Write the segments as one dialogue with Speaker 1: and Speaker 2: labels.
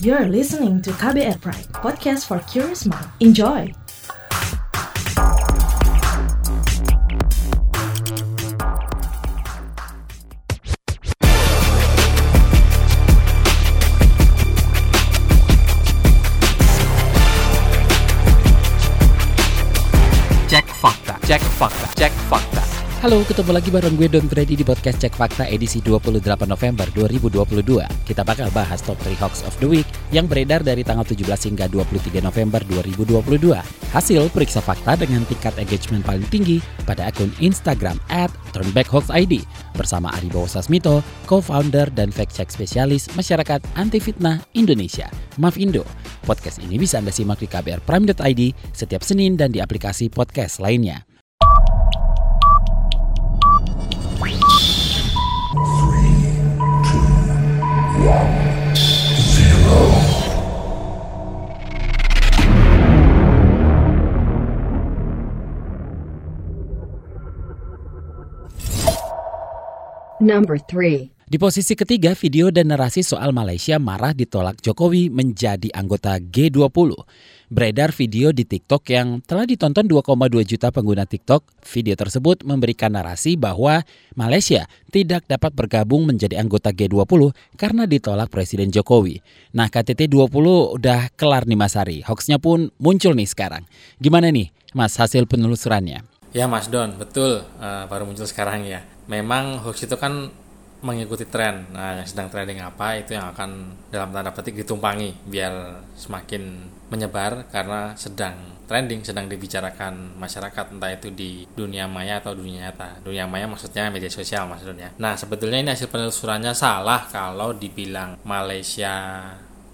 Speaker 1: You're listening to KBR Pride, podcast for curious mind. Enjoy!
Speaker 2: Cek fakta, cek fakta, cek fakta.
Speaker 3: Halo, ketemu lagi bareng gue Don Brady di podcast Cek Fakta edisi 28 November 2022. Kita bakal bahas top 3 hoax of the week yang beredar dari tanggal 17 hingga 23 November 2022. Hasil periksa fakta dengan tingkat engagement paling tinggi pada akun Instagram at turnbackhoaxid bersama Aribo Sasmito, co-founder dan fact-check spesialis masyarakat anti fitnah Indonesia, Mafindo. Podcast ini bisa Anda simak di kbrprime.id setiap Senin dan di aplikasi podcast lainnya.
Speaker 4: Number 3.
Speaker 3: Di posisi ketiga, video dan narasi soal Malaysia marah ditolak Jokowi menjadi anggota G20. Beredar video di TikTok yang telah ditonton 2,2 juta pengguna TikTok. Video tersebut memberikan narasi bahwa Malaysia tidak dapat bergabung menjadi anggota G20 karena ditolak Presiden Jokowi. Nah, KTT 20 udah kelar nih Mas Hari. Hoaxnya pun muncul nih sekarang. Gimana nih Mas hasil penelusurannya?
Speaker 2: Ya Mas Don, betul uh, baru muncul sekarang ya. Memang hoax itu kan mengikuti tren. Nah, yang sedang trending apa itu yang akan dalam tanda petik ditumpangi biar semakin menyebar karena sedang trending, sedang dibicarakan masyarakat entah itu di dunia maya atau dunia nyata. Dunia maya maksudnya media sosial maksudnya. Nah, sebetulnya ini hasil penelusurannya salah kalau dibilang Malaysia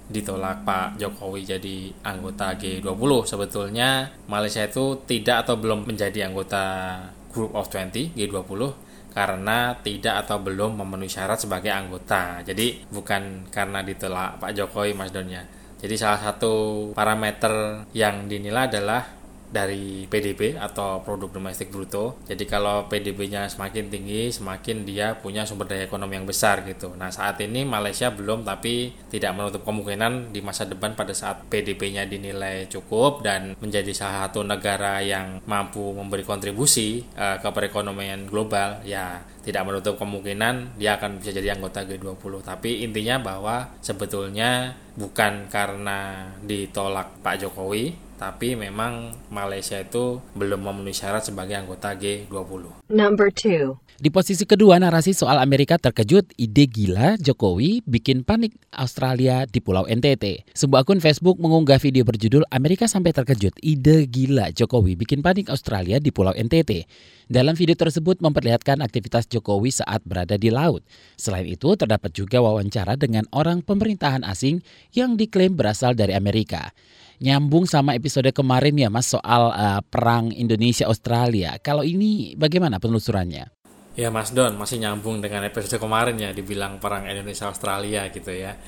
Speaker 2: ditolak Pak Jokowi jadi anggota G20. Sebetulnya Malaysia itu tidak atau belum menjadi anggota Group of 20 G20 karena tidak atau belum memenuhi syarat sebagai anggota. Jadi bukan karena ditolak Pak Jokowi Mas Donya. Jadi salah satu parameter yang dinilai adalah dari PDB atau produk domestik bruto. Jadi kalau PDB-nya semakin tinggi, semakin dia punya sumber daya ekonomi yang besar gitu. Nah, saat ini Malaysia belum tapi tidak menutup kemungkinan di masa depan pada saat PDB-nya dinilai cukup dan menjadi salah satu negara yang mampu memberi kontribusi uh, ke perekonomian global, ya tidak menutup kemungkinan dia akan bisa jadi anggota G20. Tapi intinya bahwa sebetulnya bukan karena ditolak Pak Jokowi, tapi memang Malaysia itu belum memenuhi syarat sebagai anggota G20.
Speaker 4: Number 2.
Speaker 3: Di posisi kedua, narasi soal Amerika terkejut, ide gila Jokowi bikin panik Australia di Pulau NTT. Sebuah akun Facebook mengunggah video berjudul Amerika sampai terkejut, ide gila Jokowi bikin panik Australia di Pulau NTT. Dalam video tersebut memperlihatkan aktivitas Jokowi saat berada di laut. Selain itu, terdapat juga wawancara dengan orang pemerintahan asing yang diklaim berasal dari Amerika nyambung sama episode kemarin ya Mas soal uh, perang Indonesia Australia. Kalau ini bagaimana penelusurannya?
Speaker 2: Ya Mas Don masih nyambung dengan episode kemarin ya dibilang perang Indonesia Australia gitu ya.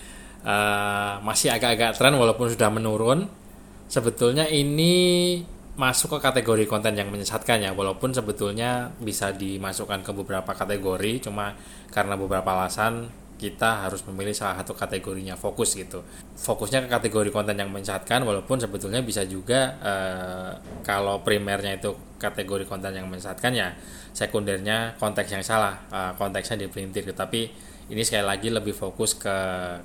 Speaker 2: Uh, masih agak-agak tren walaupun sudah menurun. Sebetulnya ini masuk ke kategori konten yang menyesatkan ya walaupun sebetulnya bisa dimasukkan ke beberapa kategori cuma karena beberapa alasan kita harus memilih salah satu kategorinya fokus gitu. Fokusnya ke kategori konten yang menyesatkan walaupun sebetulnya bisa juga eh, kalau primernya itu kategori konten yang menyesatkan ya sekundernya konteks yang salah eh, konteksnya dipelintir tapi ini sekali lagi lebih fokus ke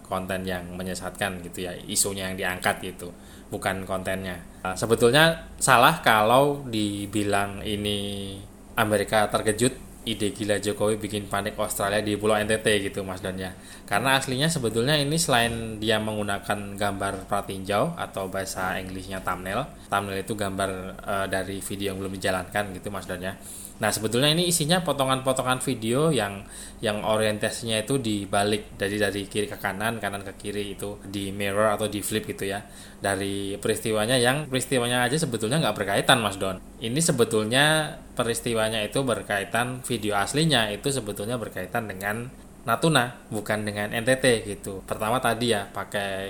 Speaker 2: konten yang menyesatkan gitu ya isunya yang diangkat gitu bukan kontennya. Eh, sebetulnya salah kalau dibilang ini Amerika terkejut ide gila Jokowi bikin panik Australia di Pulau NTT gitu Mas Don ya. Karena aslinya sebetulnya ini selain dia menggunakan gambar pratinjau atau bahasa Inggrisnya thumbnail. Thumbnail itu gambar uh, dari video yang belum dijalankan gitu Mas Don ya. Nah sebetulnya ini isinya potongan-potongan video yang yang orientasinya itu dibalik dari dari kiri ke kanan, kanan ke kiri itu di mirror atau di flip gitu ya. Dari peristiwanya yang peristiwanya aja sebetulnya nggak berkaitan Mas Don. Ini sebetulnya peristiwanya itu berkaitan video aslinya itu sebetulnya berkaitan dengan Natuna bukan dengan NTT gitu. Pertama tadi ya pakai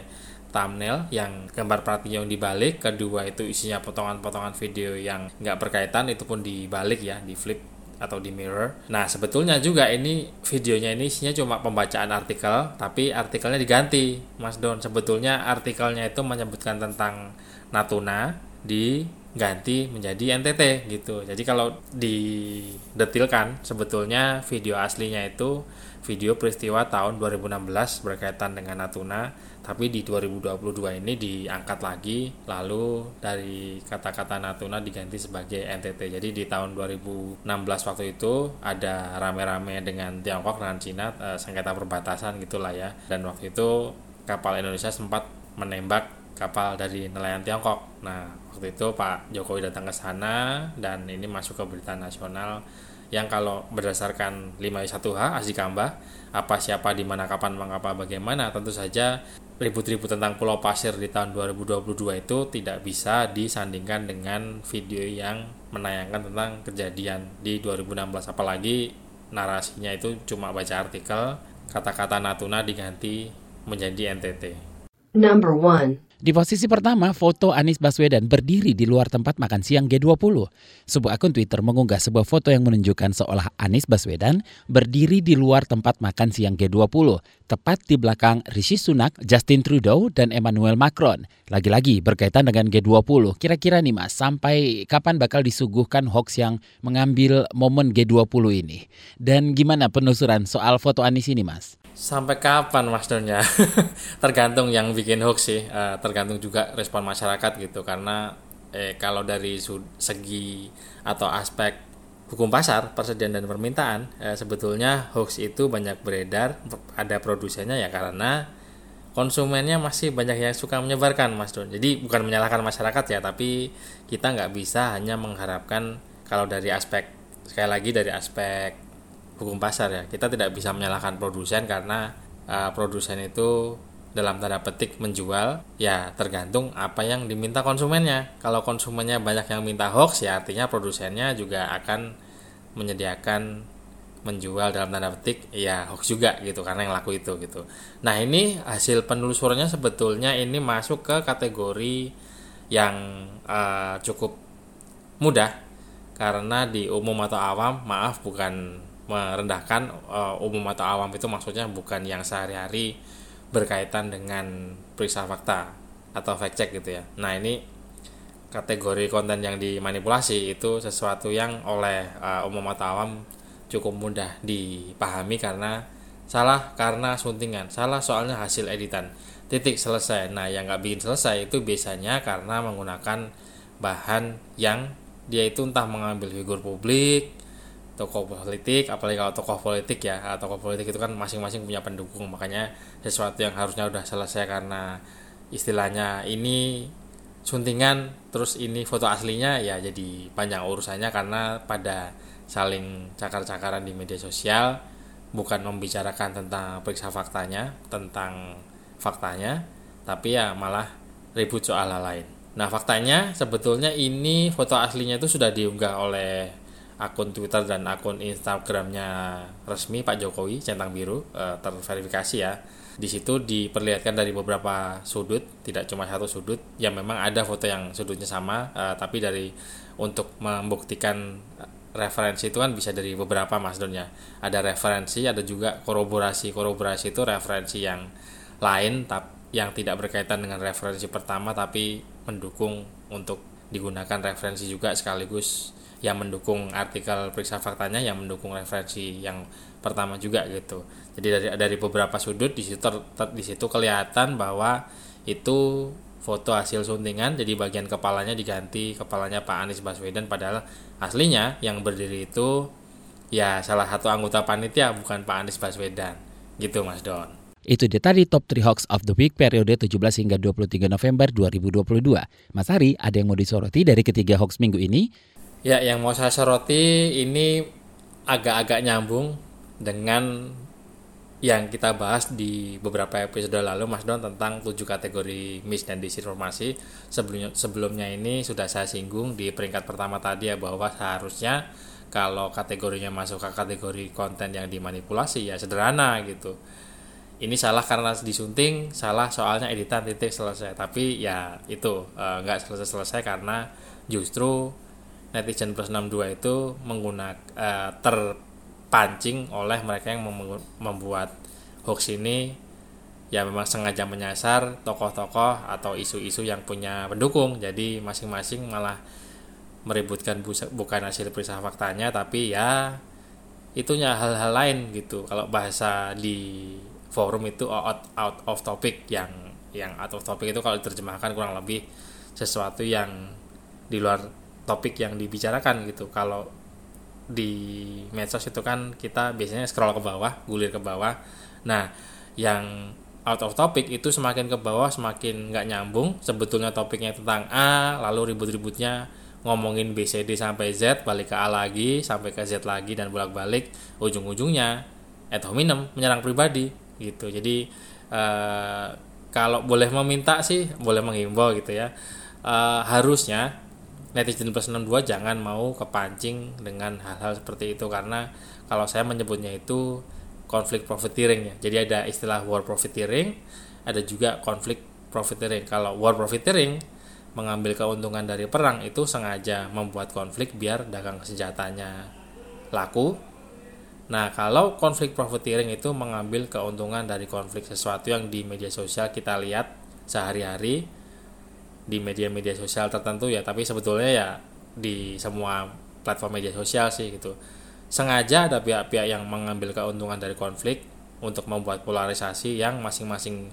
Speaker 2: thumbnail yang gambar yang dibalik kedua itu isinya potongan-potongan video yang nggak berkaitan itu pun dibalik ya di flip atau di Mirror. Nah, sebetulnya juga ini videonya ini isinya cuma pembacaan artikel, tapi artikelnya diganti, Mas Don. Sebetulnya artikelnya itu menyebutkan tentang Natuna diganti menjadi NTT gitu. Jadi kalau didetilkan sebetulnya video aslinya itu video peristiwa tahun 2016 berkaitan dengan Natuna tapi di 2022 ini diangkat lagi lalu dari kata-kata Natuna diganti sebagai NTT jadi di tahun 2016 waktu itu ada rame-rame dengan Tiongkok dengan Cina eh, sengketa perbatasan gitulah ya. Dan waktu itu kapal Indonesia sempat menembak kapal dari nelayan Tiongkok. Nah waktu itu Pak Jokowi datang ke sana dan ini masuk ke berita nasional yang kalau berdasarkan 5.1H Asdi Kambah apa siapa di mana kapan mengapa bagaimana tentu saja ribut-ribut tentang Pulau Pasir di tahun 2022 itu tidak bisa disandingkan dengan video yang menayangkan tentang kejadian di 2016 apalagi narasinya itu cuma baca artikel kata-kata Natuna diganti menjadi NTT.
Speaker 4: Number 1.
Speaker 3: Di posisi pertama, foto Anies Baswedan berdiri di luar tempat makan siang G20. Sebuah akun Twitter mengunggah sebuah foto yang menunjukkan seolah Anies Baswedan berdiri di luar tempat makan siang G20, tepat di belakang Rishi Sunak, Justin Trudeau, dan Emmanuel Macron. Lagi-lagi berkaitan dengan G20, kira-kira nih mas, sampai kapan bakal disuguhkan hoax yang mengambil momen G20 ini? Dan gimana penelusuran soal foto Anies ini mas?
Speaker 2: Sampai kapan Mas Donnya? tergantung yang bikin hoax sih, uh, tergantung juga respon masyarakat gitu. Karena eh, kalau dari segi atau aspek hukum pasar, persediaan dan permintaan, eh, sebetulnya hoax itu banyak beredar, ada produsennya ya karena konsumennya masih banyak yang suka menyebarkan Mas Don. Jadi bukan menyalahkan masyarakat ya, tapi kita nggak bisa hanya mengharapkan kalau dari aspek sekali lagi dari aspek hukum pasar ya kita tidak bisa menyalahkan produsen karena uh, produsen itu dalam tanda petik menjual ya tergantung apa yang diminta konsumennya. Kalau konsumennya banyak yang minta hoax ya artinya produsennya juga akan menyediakan menjual dalam tanda petik ya hoax juga gitu karena yang laku itu gitu. Nah ini hasil penelusurannya sebetulnya ini masuk ke kategori yang uh, cukup mudah. Karena di umum atau awam maaf bukan merendahkan uh, umum atau awam itu maksudnya bukan yang sehari-hari berkaitan dengan periksa fakta atau fact check gitu ya. Nah, ini kategori konten yang dimanipulasi itu sesuatu yang oleh uh, umum atau awam cukup mudah dipahami karena salah karena suntingan, salah soalnya hasil editan. Titik selesai. Nah, yang nggak bikin selesai itu biasanya karena menggunakan bahan yang dia itu entah mengambil figur publik tokoh politik apalagi kalau tokoh politik ya ah, tokoh politik itu kan masing-masing punya pendukung makanya sesuatu yang harusnya udah selesai karena istilahnya ini suntingan terus ini foto aslinya ya jadi panjang urusannya karena pada saling cakar-cakaran di media sosial bukan membicarakan tentang periksa faktanya tentang faktanya tapi ya malah ribut soal hal lain. Nah faktanya sebetulnya ini foto aslinya itu sudah diunggah oleh akun Twitter dan akun Instagramnya resmi Pak Jokowi centang biru e, terverifikasi ya. Di situ diperlihatkan dari beberapa sudut, tidak cuma satu sudut. Ya memang ada foto yang sudutnya sama, e, tapi dari untuk membuktikan referensi itu kan bisa dari beberapa Mas Don ya. Ada referensi, ada juga kolaborasi. Kolaborasi itu referensi yang lain, tapi yang tidak berkaitan dengan referensi pertama, tapi mendukung untuk digunakan referensi juga sekaligus yang mendukung artikel periksa faktanya yang mendukung referensi yang pertama juga gitu jadi dari dari beberapa sudut di situ di situ kelihatan bahwa itu foto hasil suntingan jadi bagian kepalanya diganti kepalanya Pak Anies Baswedan padahal aslinya yang berdiri itu ya salah satu anggota panitia bukan Pak Anies Baswedan gitu Mas Don
Speaker 3: itu dia tadi top 3 hoax of the week periode 17 hingga 23 November 2022. Mas Hari, ada yang mau disoroti dari ketiga hoax minggu ini?
Speaker 2: Ya, yang mau saya soroti ini agak-agak nyambung dengan yang kita bahas di beberapa episode lalu Mas Don tentang tujuh kategori mis dan disinformasi. Sebelumnya sebelumnya ini sudah saya singgung di peringkat pertama tadi ya bahwa seharusnya kalau kategorinya masuk ke kategori konten yang dimanipulasi ya sederhana gitu. Ini salah karena disunting salah soalnya editan titik selesai. Tapi ya itu eh, nggak selesai selesai karena justru netizen plus 62 itu menggunakan uh, terpancing oleh mereka yang membuat hoax ini. Ya memang sengaja menyasar tokoh-tokoh atau isu-isu yang punya pendukung. Jadi masing-masing malah meributkan bukan hasil periksa faktanya tapi ya itunya hal-hal lain gitu. Kalau bahasa di forum itu out out of topic yang yang out of topic itu kalau diterjemahkan kurang lebih sesuatu yang di luar topik yang dibicarakan gitu. Kalau di medsos itu kan kita biasanya scroll ke bawah gulir ke bawah. Nah yang out of topic itu semakin ke bawah semakin nggak nyambung sebetulnya topiknya tentang A lalu ribut-ributnya ngomongin B C D sampai Z balik ke A lagi sampai ke Z lagi dan bolak-balik ujung-ujungnya ad hominem menyerang pribadi gitu. Jadi uh, kalau boleh meminta sih boleh menghimbau gitu ya. Uh, harusnya netizen plus 62 jangan mau kepancing dengan hal-hal seperti itu karena kalau saya menyebutnya itu konflik profiteering ya. Jadi ada istilah war profiteering, ada juga konflik profiteering. Kalau war profiteering mengambil keuntungan dari perang itu sengaja membuat konflik biar dagang senjatanya laku. Nah, kalau konflik profiteering itu mengambil keuntungan dari konflik sesuatu yang di media sosial kita lihat sehari-hari di media-media sosial tertentu ya, tapi sebetulnya ya di semua platform media sosial sih gitu sengaja ada pihak-pihak yang mengambil keuntungan dari konflik untuk membuat polarisasi yang masing-masing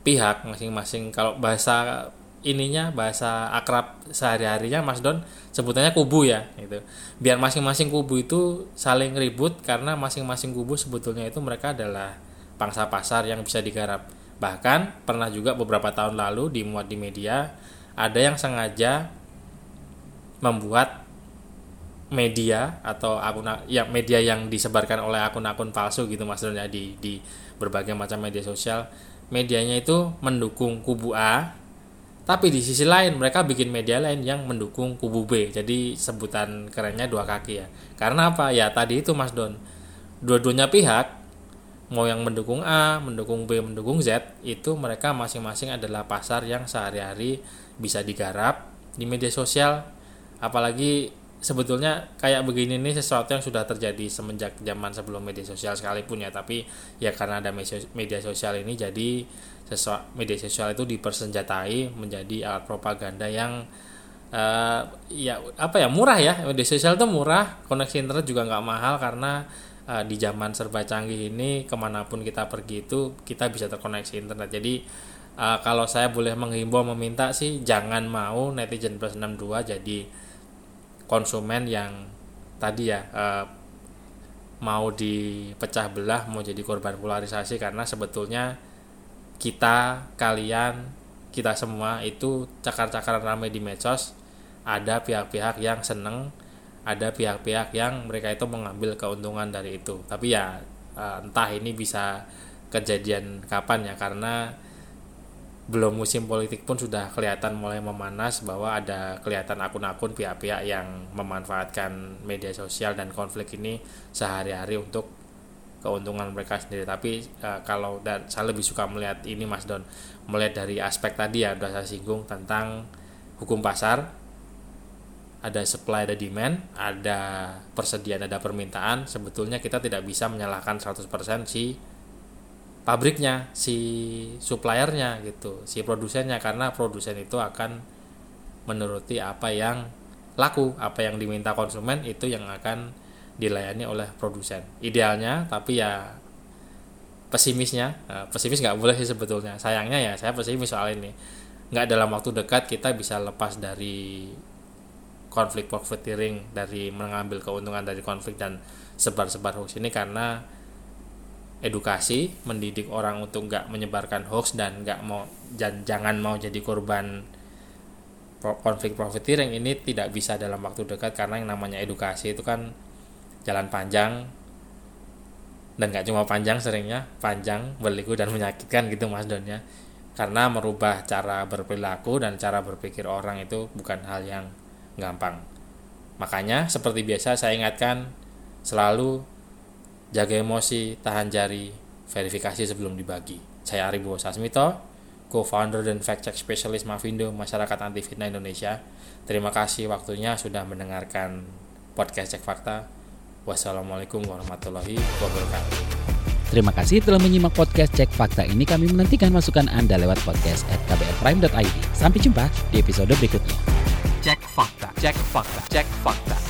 Speaker 2: pihak masing-masing kalau bahasa ininya bahasa akrab sehari-harinya Mas Don sebutannya kubu ya gitu. Biar masing-masing kubu itu saling ribut karena masing-masing kubu sebetulnya itu mereka adalah pangsa pasar yang bisa digarap. Bahkan pernah juga beberapa tahun lalu dimuat di media ada yang sengaja membuat media atau akun ya media yang disebarkan oleh akun-akun palsu gitu maksudnya di di berbagai macam media sosial. Medianya itu mendukung kubu A tapi di sisi lain mereka bikin media lain yang mendukung kubu B. Jadi sebutan kerennya dua kaki ya. Karena apa? Ya tadi itu Mas Don dua-duanya pihak mau yang mendukung A, mendukung B, mendukung Z itu mereka masing-masing adalah pasar yang sehari-hari bisa digarap di media sosial. Apalagi sebetulnya kayak begini nih sesuatu yang sudah terjadi semenjak zaman sebelum media sosial sekalipun ya. Tapi ya karena ada media sosial ini jadi media sosial itu dipersenjatai menjadi alat propaganda yang uh, ya apa ya murah ya. Media sosial itu murah koneksi internet juga nggak mahal karena uh, di zaman serba canggih ini ke mana pun kita pergi itu kita bisa terkoneksi internet. Jadi uh, kalau saya boleh menghimbau meminta sih jangan mau netizen plus 62 jadi konsumen yang tadi ya eh, mau dipecah belah mau jadi korban polarisasi. Karena sebetulnya kita kalian kita semua itu cakar-cakaran ramai di medsos. Ada pihak-pihak yang seneng ada pihak-pihak yang mereka itu mengambil keuntungan dari itu tapi ya eh, entah ini bisa kejadian kapan ya karena belum musim politik pun sudah kelihatan mulai memanas bahwa ada kelihatan akun-akun pihak-pihak yang memanfaatkan media sosial dan konflik ini sehari-hari untuk keuntungan mereka sendiri. Tapi e, kalau dan saya lebih suka melihat ini Mas Don, melihat dari aspek tadi ya sudah saya singgung tentang hukum pasar, ada supply ada demand, ada persediaan ada permintaan. Sebetulnya kita tidak bisa menyalahkan 100% si pabriknya, si suppliernya gitu, si produsennya karena produsen itu akan menuruti apa yang laku, apa yang diminta konsumen itu yang akan dilayani oleh produsen. Idealnya, tapi ya pesimisnya, eh, pesimis nggak boleh sih sebetulnya. Sayangnya ya saya pesimis soal ini. Nggak dalam waktu dekat kita bisa lepas dari konflik profiteering dari mengambil keuntungan dari konflik dan sebar-sebar hoax ini karena edukasi mendidik orang untuk nggak menyebarkan hoax dan nggak mau jangan mau jadi korban konflik profiteering ini tidak bisa dalam waktu dekat karena yang namanya edukasi itu kan jalan panjang dan nggak cuma panjang seringnya panjang berliku dan menyakitkan gitu mas Don ya. Karena merubah cara berperilaku dan cara berpikir orang itu bukan hal yang gampang makanya seperti biasa saya ingatkan selalu jaga emosi, tahan jari, verifikasi sebelum dibagi. Saya Aribo Sasmito, co-founder dan fact check specialist Mavindo Masyarakat Anti Fitnah Indonesia. Terima kasih waktunya sudah mendengarkan podcast Cek Fakta. Wassalamualaikum warahmatullahi wabarakatuh.
Speaker 3: Terima kasih telah menyimak podcast Cek Fakta ini. Kami menantikan masukan Anda lewat podcast at kbrprime.id. Sampai jumpa di episode berikutnya.
Speaker 5: Cek fakta, cek fakta, cek fakta.